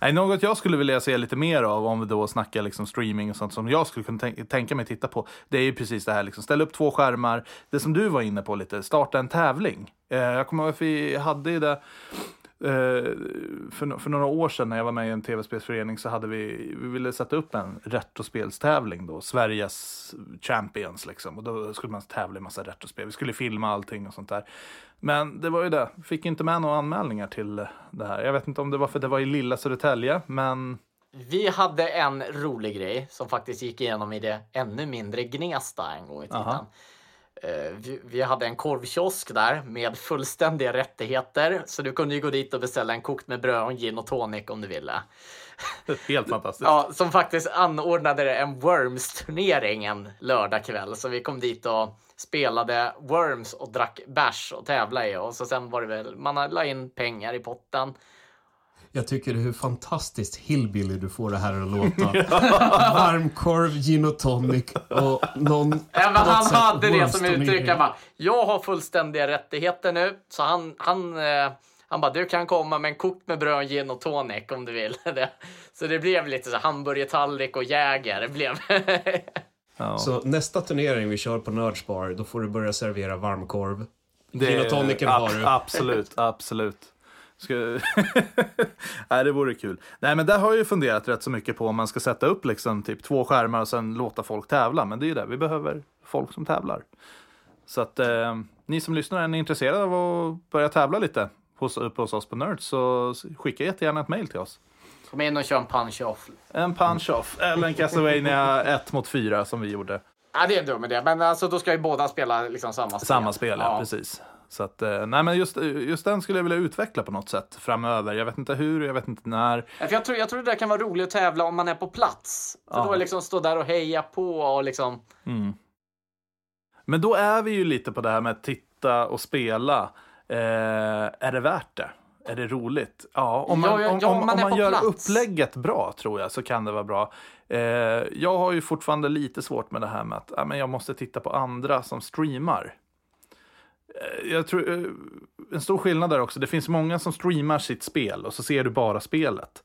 Nej, något jag skulle vilja se lite mer av om vi då snackar liksom streaming och sånt som jag skulle kunna tänka mig titta på. Det är ju precis det här, liksom, ställa upp två skärmar. Det som du var inne på lite, starta en tävling. Eh, jag kommer ihåg att vi hade ju det för, no- för några år sedan när jag var med i en tv-spelsförening så hade vi, vi ville sätta upp en retrospelstävling då, Sveriges Champions liksom. Och då skulle man tävla i massa retrospel. Vi skulle filma allting och sånt där. Men det var ju det, fick inte med några anmälningar till det här. Jag vet inte om det var för det var i lilla Södertälje, men Vi hade en rolig grej som faktiskt gick igenom i det ännu mindre Gnesta en gång i tiden. Aha. Eh, Vi, vi hade en korvkiosk där med fullständiga rättigheter. Så du kunde ju gå dit och beställa en kokt med bröd och en gin och tonic om du ville. helt fantastiskt. Ja, som faktiskt anordnade en Worms-turnering en lördagkväll. Så vi kom dit och spelade Worms och drack bärs och tävlade i. Och så sen var det väl, man la in pengar i potten. Jag tycker hur fantastiskt hillbilly du får det här att låta. Varmkorv, gin och tonic och någon... Ja, men han hade det som uttryck. Han bara, jag har fullständiga rättigheter nu. Så han, han, eh, han bara, du kan komma med en kokt med bröd, gin och tonic om du vill. Så det blev lite så hamburgertallrik och Jäger. Det blev. Ja. Så nästa turnering vi kör på Nerdspar, då får du börja servera varmkorv. Gin och tonicen har du. Absolut, absolut. Ska... Nej, det vore kul. Nej, men där har jag ju funderat rätt så mycket på om man ska sätta upp liksom typ två skärmar och sen låta folk tävla. Men det är ju det, vi behöver folk som tävlar. Så att eh, ni som lyssnar, är ni intresserade av att börja tävla lite hos, uppe hos oss på Nerds så skicka jättegärna ett mail till oss. Kom in och kör en punch-off. En punch-off eller en Castlevania 1 mot 4 som vi gjorde. Ja, det är en dum idé. Men alltså, då ska ju båda spela liksom samma spel. Samma spel, ja. precis. Så att, eh, nej men just, just den skulle jag vilja utveckla på något sätt framöver. Jag vet inte hur, jag vet inte när. Jag tror, jag tror det där kan vara roligt att tävla om man är på plats. För Ja. då liksom stå där och heja på och liksom... Men då är vi ju lite på det här med att titta och spela. Eh, är det värt det? Är det roligt? Ja, om man, Ja, ja, om, man om man gör plats. upplägget bra tror jag så kan det vara bra. Eh, jag har ju fortfarande lite svårt med det här med att ja, men jag måste titta på andra som streamar. Eh, Jag tror, eh, en stor skillnad där också, det finns många som streamar sitt spel och så ser du bara spelet.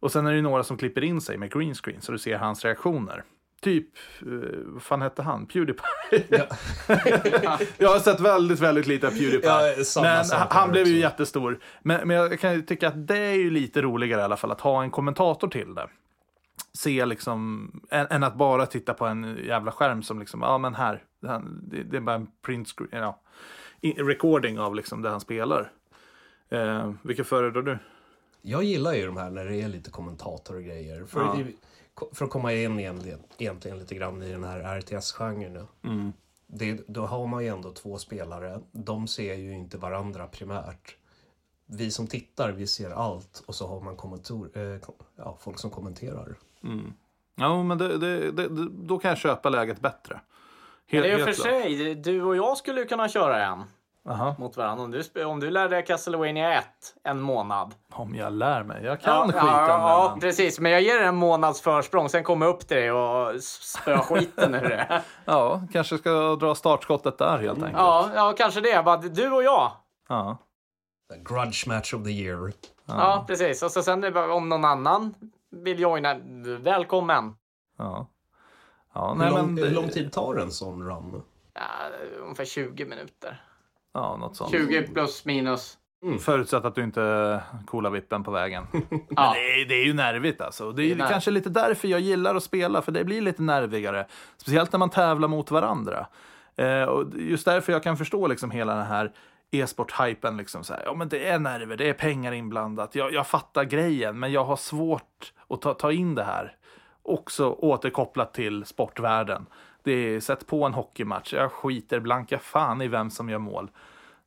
Och sen är det några som klipper in sig med green screen så du ser hans reaktioner. Typ, eh, vad fan hette han? Pewdiepie. jag har sett väldigt, väldigt lite av Pewdiepie. Ja, samma men sak han, blev ju jättestor. Men, men jag kan ju tycka att det är ju lite roligare i alla fall att ha en kommentator till det. Se liksom, än, att bara titta på en jävla skärm som liksom, ja men här, det, är bara en print screen, ja, recording av liksom det han spelar. Eh, vilket föredrar du? Jag gillar ju de här när det är lite kommentator och grejer. För, Ja. för att komma in egentligen, egentligen lite grann i den här RTS-genren. nu. Mm. Det, då har man ju ändå två spelare. De ser ju inte varandra primärt. Vi som tittar, vi ser allt och så har man kommentator, eh, ja, folk som kommenterar. Ja, men det, det, då kan jag köpa läget bättre. Men Helt, det är för helt klart. sig, du och jag skulle ju kunna köra en Aha. mot varandra. Om du, om du lärde dig Castlevania 1 en månad. Om jag lär mig. Jag kan ja, skiten. ja, ja, men- precis. Men jag ger dig en månads försprång, sen kommer jag upp till dig och spöar skiten ur det. ja, kanske ska dra startskottet där helt enkelt. Ja, ja, kanske det. Bara, du och jag. Ja. The grudge match of the year. Ja, precis. Och så sen om någon annan vill joina, välkommen. ja. Ja Hur, nej, lång, men det- hur lång tid tar en sån run? Ja, ungefär 20 minuter. Ja, något sånt. 20 plus minus. Förutsatt att du inte coolar vippen på vägen. Men Ja. det, är, det är ju nervigt alltså. Det är, Det är kanske lite därför jag gillar att spela, för det blir lite nervigare. Speciellt när man tävlar mot varandra. Eh, och just därför jag kan förstå liksom hela den här e-sport-hypen. Liksom så här, ja, men det är nerver, det är pengar inblandat. Jag, jag fattar grejen, men jag har svårt att ta, ta in det här. Också återkopplat till sportvärlden. Det är, sätt på en hockeymatch, jag skiter blanka fan i vem som gör mål.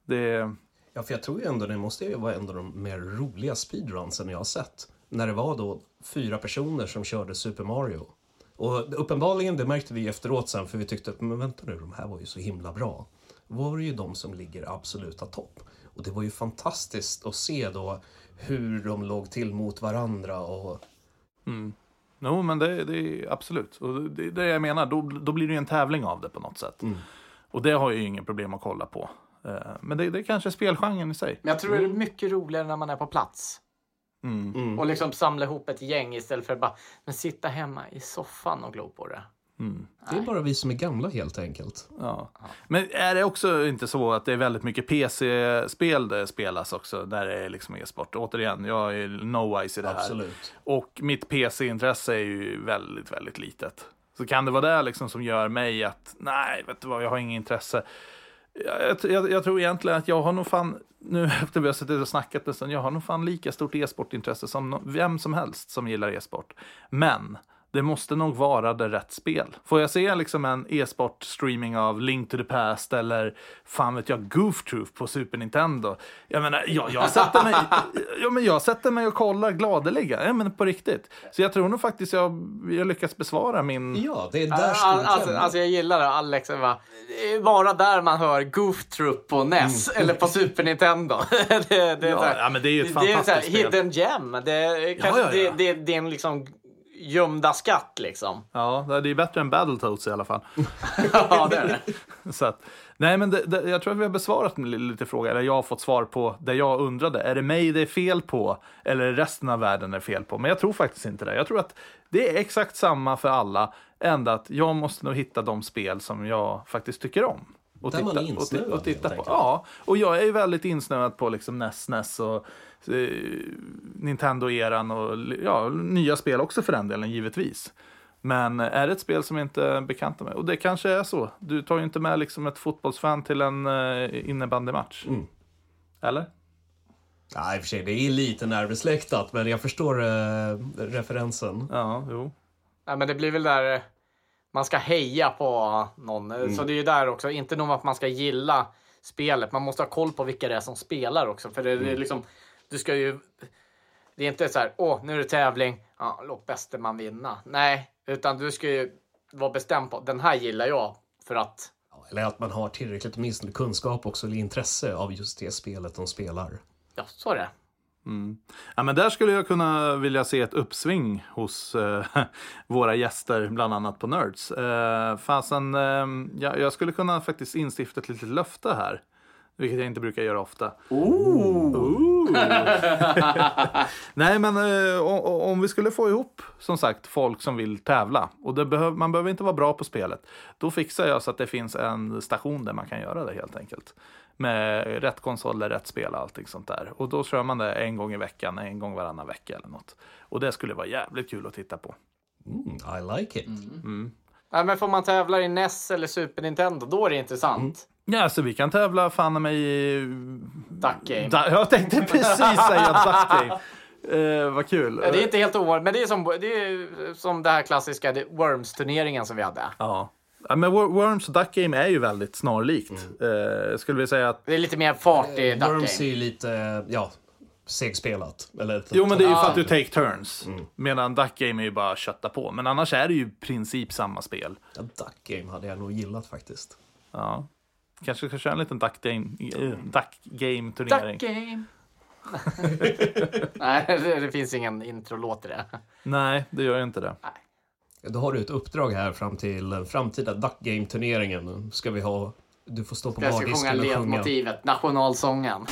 Det, Ja, för jag tror ju ändå det måste ju vara en av de mer roliga speedrunsen jag har sett. När det var då fyra personer som körde Super Mario. Och uppenbarligen, det märkte vi efteråt sen, för vi tyckte att men vänta nu, de här var ju så himla bra. var det ju de som ligger absoluta topp. Och det var ju fantastiskt att se då hur de låg till mot varandra och Jo, men det, det är absolut. Och det är det jag menar. Då, då blir det ju en tävling av det på något sätt. Och det har jag ju ingen problem att kolla på. Eh, Men det, det är kanske spelgenren i sig. Men jag tror det är mycket roligare när man är på plats. Mm. Och liksom samla ihop ett gäng istället för att bara men sitta hemma i soffan och glo på det. Det är bara vi som är gamla helt enkelt. Ja. Men är det också inte så att det är väldigt mycket PC-spel det spelas också, där det är liksom e-sport? Återigen, jag är no-wise i det här. Absolut. Och mitt PC-intresse är ju väldigt, väldigt litet. Så kan det vara det liksom som gör mig att, nej, vet du vad, jag har inget intresse. Jag, jag, jag tror egentligen att jag har nog fan, nu efter vi har suttit och snackat en stund, jag har nog fan lika stort e-sportintresse som vem som helst som gillar e-sport. Men det måste nog vara det rätt spel. Får jag se liksom en e-sport streaming av Link to the Past eller fan vet jag, Goof Troop på Super Nintendo. Jag menar, jag, jag, sätter, mig, ja, men jag sätter mig och kollar gladeligen. Ja, men på riktigt. Så jag tror nog faktiskt jag, jag lyckats besvara min... Ja, det är där All, alltså, alltså jag gillar det. Alex är bara, det är bara där man hör Goof Troop på NES eller på Super Nintendo. det, det, är Ja, så här- ja, men det är ju ett det är fantastiskt spel. hidden gem. Det är, kanske, ja, ja. Det, det, det är en liksom gömda skatt liksom. Ja, det är bättre än Battletoads i alla fall. ja, det är det. Så att, nej, men det, det, jag tror att vi har besvarat lite frågor, eller jag har fått svar på det jag undrade. Är det mig det är fel på, eller är det resten av världen det är fel på? Men jag tror faktiskt inte det. Jag tror att det är exakt samma för alla, ända att jag måste nog hitta de spel som jag faktiskt tycker om. Och Där man är och, insnöad, och titta helt på. Ja, och jag är ju väldigt insnöad på liksom NES, NES och Nintendo-eran och ja, nya spel också för den delen, givetvis. Men är det ett spel som jag inte är bekanta med? Och det kanske är så. Du tar ju inte med liksom ett fotbollsfan till en uh, innebandymatch. Mm. Eller? Ja, i och för sig, det är lite närbesläktat, men jag förstår eh, referensen. Ja, jo. Ja, men det blir väl där eh, man ska heja på någon. Eh, Så det är ju där också, inte nog att man ska gilla spelet, man måste ha koll på vilka det är som spelar också. För det, det är liksom, du ska ju... Det är inte så här, åh, nu är det tävling, ja, låt bäste man vinna. Nej, utan du ska ju vara bestämd på, den här gillar jag för att Eller att man har tillräckligt åtminstone kunskap också, eller intresse av just det spelet de spelar. Ja, så är det. Ja, men där skulle jag kunna vilja se ett uppsving hos eh, våra gäster, bland annat på Nerds. Eh, fasen, eh, jag, jag skulle kunna faktiskt instifta ett litet löfte här. Vilket jag inte brukar göra ofta. Ooh. Nej, men eh, o- om vi skulle få ihop, som sagt, folk som vill tävla. Och det behöv, man behöver inte vara bra på spelet. Då fixar jag så att det finns en station där man kan göra det helt enkelt. Med rätt konsoler, rätt spel och allting sånt där. Och då kör man det en gång i veckan, en gång varannan vecka eller något. Och det skulle vara jävligt kul att titta på. Mm, I like it. Nej, men får man tävla i NES eller Super Nintendo, då är det intressant. Ja, så vi kan tävla fan med i... Duck Game. Da, jag tänkte precis säga Duck Game. Eh, vad kul. Ja, det är inte helt ovanligt, men det är som det, är som det här klassiska Worms-turneringen som vi hade. Ja. Ja, men Wor- Worms och Duck Game är ju väldigt snarlikt. Eh, jag skulle vilja säga att... Det är lite mer fart i Duck Worms är Game. ju lite, ja, segspelat. Eller Jo, men det är ju för att du take turns. Medan Duck Game är ju bara att kötta på. Men annars är det ju i princip samma spel. Ja, Duck Game hade jag nog gillat faktiskt. Ja. Kanske ska köra en liten Duck Game, eh, duck game turnering. Duck Game. Nej, det, det finns ingen introlåt i det. Nej, det gör inte det. Då har du ett uppdrag här fram till framtida Duck Game-turneringen. Ska vi ha... Du får stå på Jag ska sjunga bardisken och sjunga. ledmotivet, nationalsången.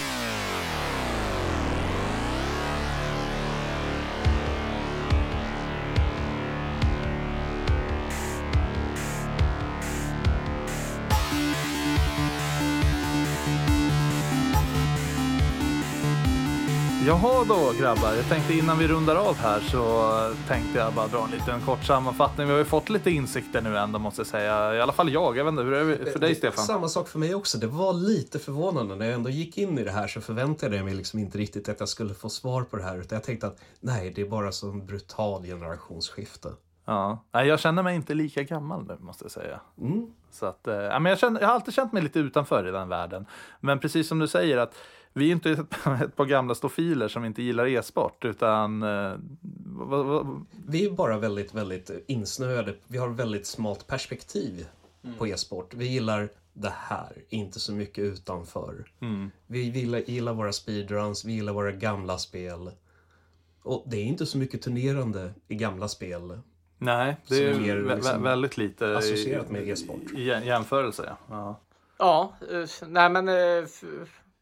Jaha då grabbar, jag tänkte innan vi rundar av här så tänkte jag bara dra en liten kort sammanfattning. Vi har ju fått lite insikter nu ändå måste jag säga. I alla fall jag, jag vet inte, hur är det för dig Stefan? Samma sak för mig också. Det var lite förvånande. När jag ändå gick in i det här så förväntade jag mig liksom inte riktigt att jag skulle få svar på det här. Utan jag tänkte att nej, det är bara så en brutal generationsskifte. Ja. Jag känner mig inte lika gammal nu måste jag säga. Mm. Så att, eh, ja, men jag, känner, jag har alltid känt mig lite utanför i den världen. Men precis som du säger att vi är inte ett, ett par gamla stofiler som inte gillar e-sport utan eh, vad, vad, Vi är bara väldigt, väldigt insnöade. Vi har väldigt smalt perspektiv Mm. på e-sport. Vi gillar det här, inte så mycket utanför. Mm. Vi gillar, gillar våra speedruns, vi gillar våra gamla spel. Och det är inte så mycket turnerande i gamla spel. Nej, det är är mer vä- liksom vä- väldigt lite associerat med e-sport. i, i jämförelse. Ja. Ja. Ja, eh, nej men eh,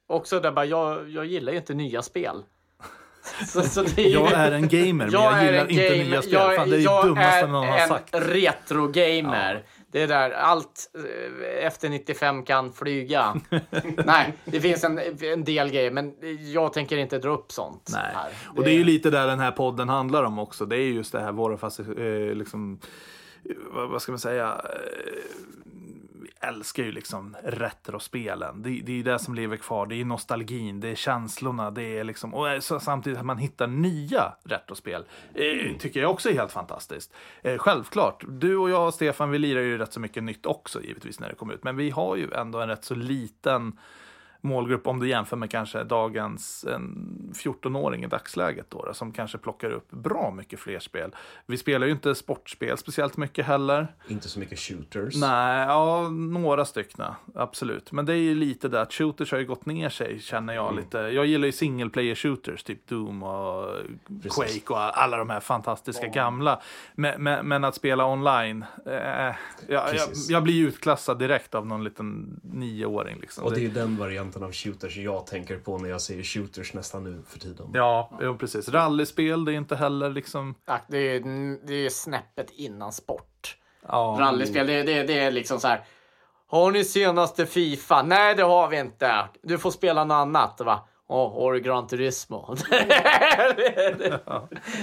också där bara, jag, jag gillar ju inte nya spel. Så, så det är Jag är en gamer, men jag, är gillar en inte gamer. nya spel. Jag, Fan, det är det jag dummaste är någon har en sagt. retro-gamer. Det är där allt eh, efter 95 kan flyga. Nej, det finns en, en del grejer, men jag tänker inte dra upp sånt Nej. här. Och det är ju lite där den här podden handlar om också. Det är just det här våra fast, eh, liksom, eh, vad, vad ska man säga, eh, vi älskar ju liksom retrospelen. Det, det är ju det som lever kvar. Det är nostalgin, det är känslorna, det är liksom, och eh, så, samtidigt att man hittar nya retrospel. Eh, tycker jag också är helt fantastiskt. Eh, självklart, du och jag och Stefan, vi lirar ju rätt så mycket nytt också givetvis när det kommer ut. Men vi har ju ändå en rätt så liten målgrupp om du jämför med kanske dagens en 14-åring i dagsläget då, då, som kanske plockar upp bra mycket fler spel. Vi spelar ju inte sportspel speciellt mycket heller. Inte så mycket shooters. Nej, ja, några stycken, absolut. Men det är ju lite där att shooters har ju gått ner sig, känner jag Mm. lite. Jag gillar ju single player shooters, typ Doom och Precis. Quake och alla de här fantastiska gamla. Men, men, men att spela online, eh, jag, jag, jag blir utklassad direkt av någon liten nioåring. Liksom. Och det är den varianten av shooters jag tänker på när jag säger shooters nästan nu för tiden. Ja, jo, precis. Rallyspel, det är inte heller liksom... Ja, det, är, det är snäppet innan sport. Ja, Rallyspel, det, det, det är liksom så här. Har ni senaste Fifa? Nej, det har vi inte. Du får spela något annat. Va? Åh, har du Gran Turismo?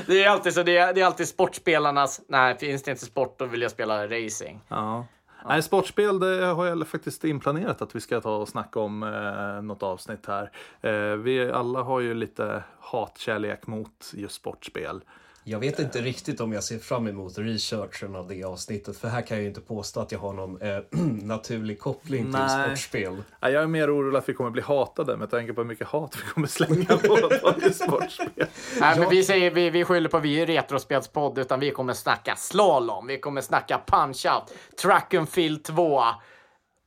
det är alltid så. Det är, det är alltid sportspelarnas. Nej, finns det inte sport då vill jag spela racing. Ja. Nej, sportspel det har jag faktiskt inplanerat att vi ska ta och snacka om eh, något avsnitt här. Eh, vi alla har ju lite hatkärlek mot just sportspel. Jag vet inte riktigt om jag ser fram emot researchen av det avsnittet. För här kan jag ju inte påstå att jag har någon eh, naturlig koppling till Nej. sportspel. Ja, jag är mer orolig att vi kommer bli hatade med tanke på hur mycket hat vi kommer slänga på, sportspel. Nej, men vi, säger, vi, vi skyller på vi är retrospelspodd, utan vi kommer snacka slalom, vi kommer snacka punch-out, track and field 2,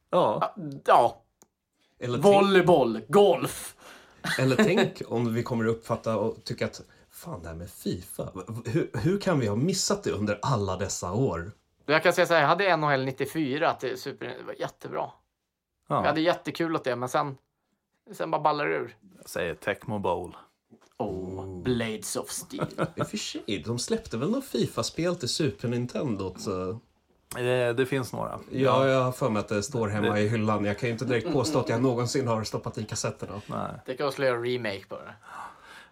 Ja, ja, Eller volleyboll, golf. eller tänk om vi kommer uppfatta och tycka att fan det här med Fifa, hur, hur kan vi ha missat det under alla dessa år? Jag kan säga så här, jag hade NHL 94 till Super det var jättebra. Jag ja. hade jättekul åt det, men sen, sen bara ballar det ur. jag säger Tecmo Bowl. Oh, Blades of Steel. I och för sig, de släppte väl något Fifa-spel till Super Nintendo? Så... Eh, det finns några. Ja, jag har för mig att det står hemma i hyllan. Jag kan ju inte direkt påstå att jag någonsin har stoppat i kassetterna. Nej. Det kan skulle göra remake på det.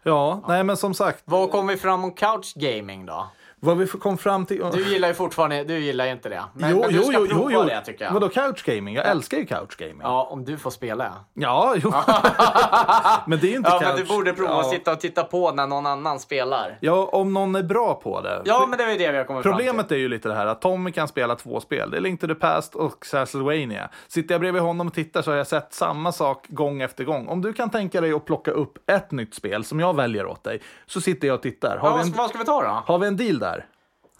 Ja, nej men som sagt, Vad kom vi fram om couch gaming då? Vad vi kom fram till... Du gillar ju fortfarande, du gillar ju inte det. Men, jo, men du jo, ska jo, prova jo, det tycker jag. Vadå couch gaming? Jag älskar ju couch gaming. Ja, om du får spela. Ja, jo. men det är ju inte Ja, couch. men du borde prova ja. att sitta och titta på när någon annan spelar. Ja, om någon är bra på det. Ja, men det är ju det vi har kommit Problemet fram till. är ju lite det här att Tommy kan spela två spel. Det är Link to the Past och Castlevania. Sitter jag bredvid honom och tittar så har jag sett samma sak gång efter gång. Om du kan tänka dig att plocka upp ett nytt spel som jag väljer åt dig, så sitter jag och tittar. Har, Ja, en, vad ska vi ta då? har vi en deal där?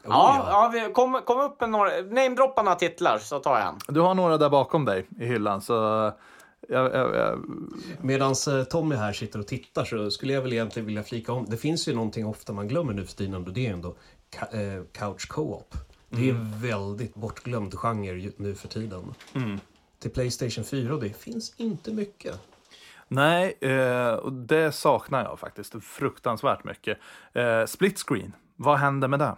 Ja, ja vi, kom, kom upp med några, namedroppa några titlar så tar jag en. Du har några där bakom dig i hyllan, så... Jag, jag, jag, Medan Tommy här sitter och tittar så skulle jag väl egentligen vilja flika om. Det finns ju någonting ofta man glömmer nu för tiden och det är ändå eh, couch co-op. Det är en väldigt bortglömd genre nu för tiden. Till Playstation 4 och det finns inte mycket. nej, eh, och det saknar jag faktiskt fruktansvärt mycket. Eh, split screen, vad händer med det?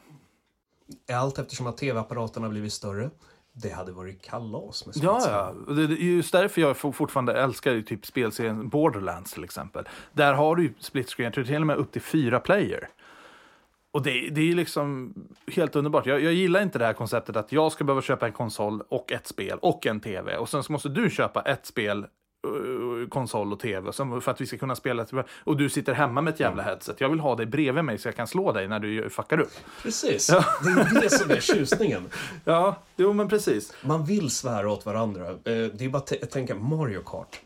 Allt eftersom att tv-apparaterna blivit större. Det hade varit kalas med Ja, ja. Det är just därför jag for- fortfarande älskar typ spelserien Borderlands till exempel. Där har du ju split screen, jag tror till och med upp till fyra player. Och det, det är liksom helt underbart. Jag, jag gillar inte det här konceptet att jag ska behöva köpa en konsol och ett spel och en tv. Och sen så måste du köpa ett spel, eh, konsol och tv som- för att vi ska kunna spela. Och du sitter hemma med ett jävla headset. Jag vill ha dig bredvid mig så jag kan slå dig när du fuckar upp. Precis, det är det som är tjusningen. Ja, jo men precis. Man vill svära åt varandra. Eh, Det är bara att tänka Mario Kart.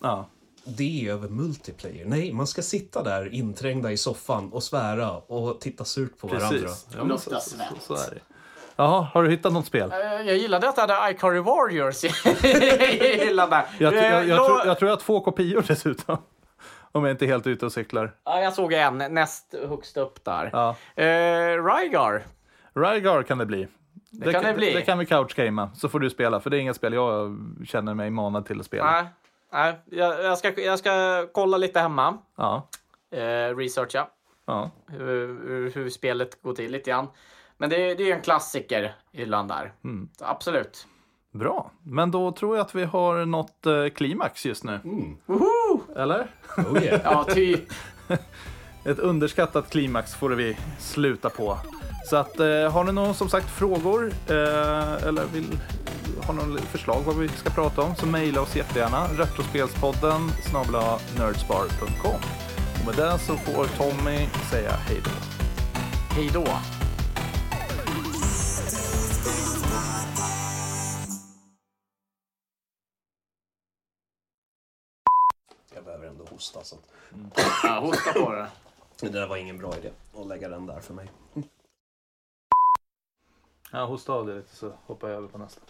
Ja. Det är över multiplayer. Nej, man ska sitta där inträngda i soffan och svära och titta surt på varandra. Precis. Ja, men så, så, så är det. Jaha, har du hittat något spel? Eh, Jag gillade att det hade Ikari Warriors hyllan där. Jag, jag, jag, lo- tror, jag tror jag har två kopior dessutom. Om jag inte är helt ute och cyklar. Ja, jag såg en näst högst upp där. Ja. Eh, Rygar. Rygar kan det bli. Det, kan det bli. Det kan vi couchgamea, så får du spela. För det är inga spel jag känner mig manad till att spela. Nej, nej jag, jag, ska, jag ska kolla lite hemma. Ja, Eh, researcha ja. hur, hur, hur spelet går till lite grann. Men det, det är en klassiker i hyllan där. Mm. Absolut. Bra, men då tror jag att vi har nått eh, klimax just nu. Woho! Eller? Oh yeah. Ja, typ. Ett underskattat klimax får vi sluta på. Så att, eh, har ni någon som sagt frågor eh, eller vill ha någon förslag vad vi ska prata om så mejla oss jättegärna. Retrospelspodden snabla nerdspar.com. Och med det så får Tommy säga hej då. Hej då. Hosta. Så att... Ja, hosta på det. Det där var ingen bra idé att lägga den där för mig. Ja, hosta av det lite så hoppar jag över på nästa.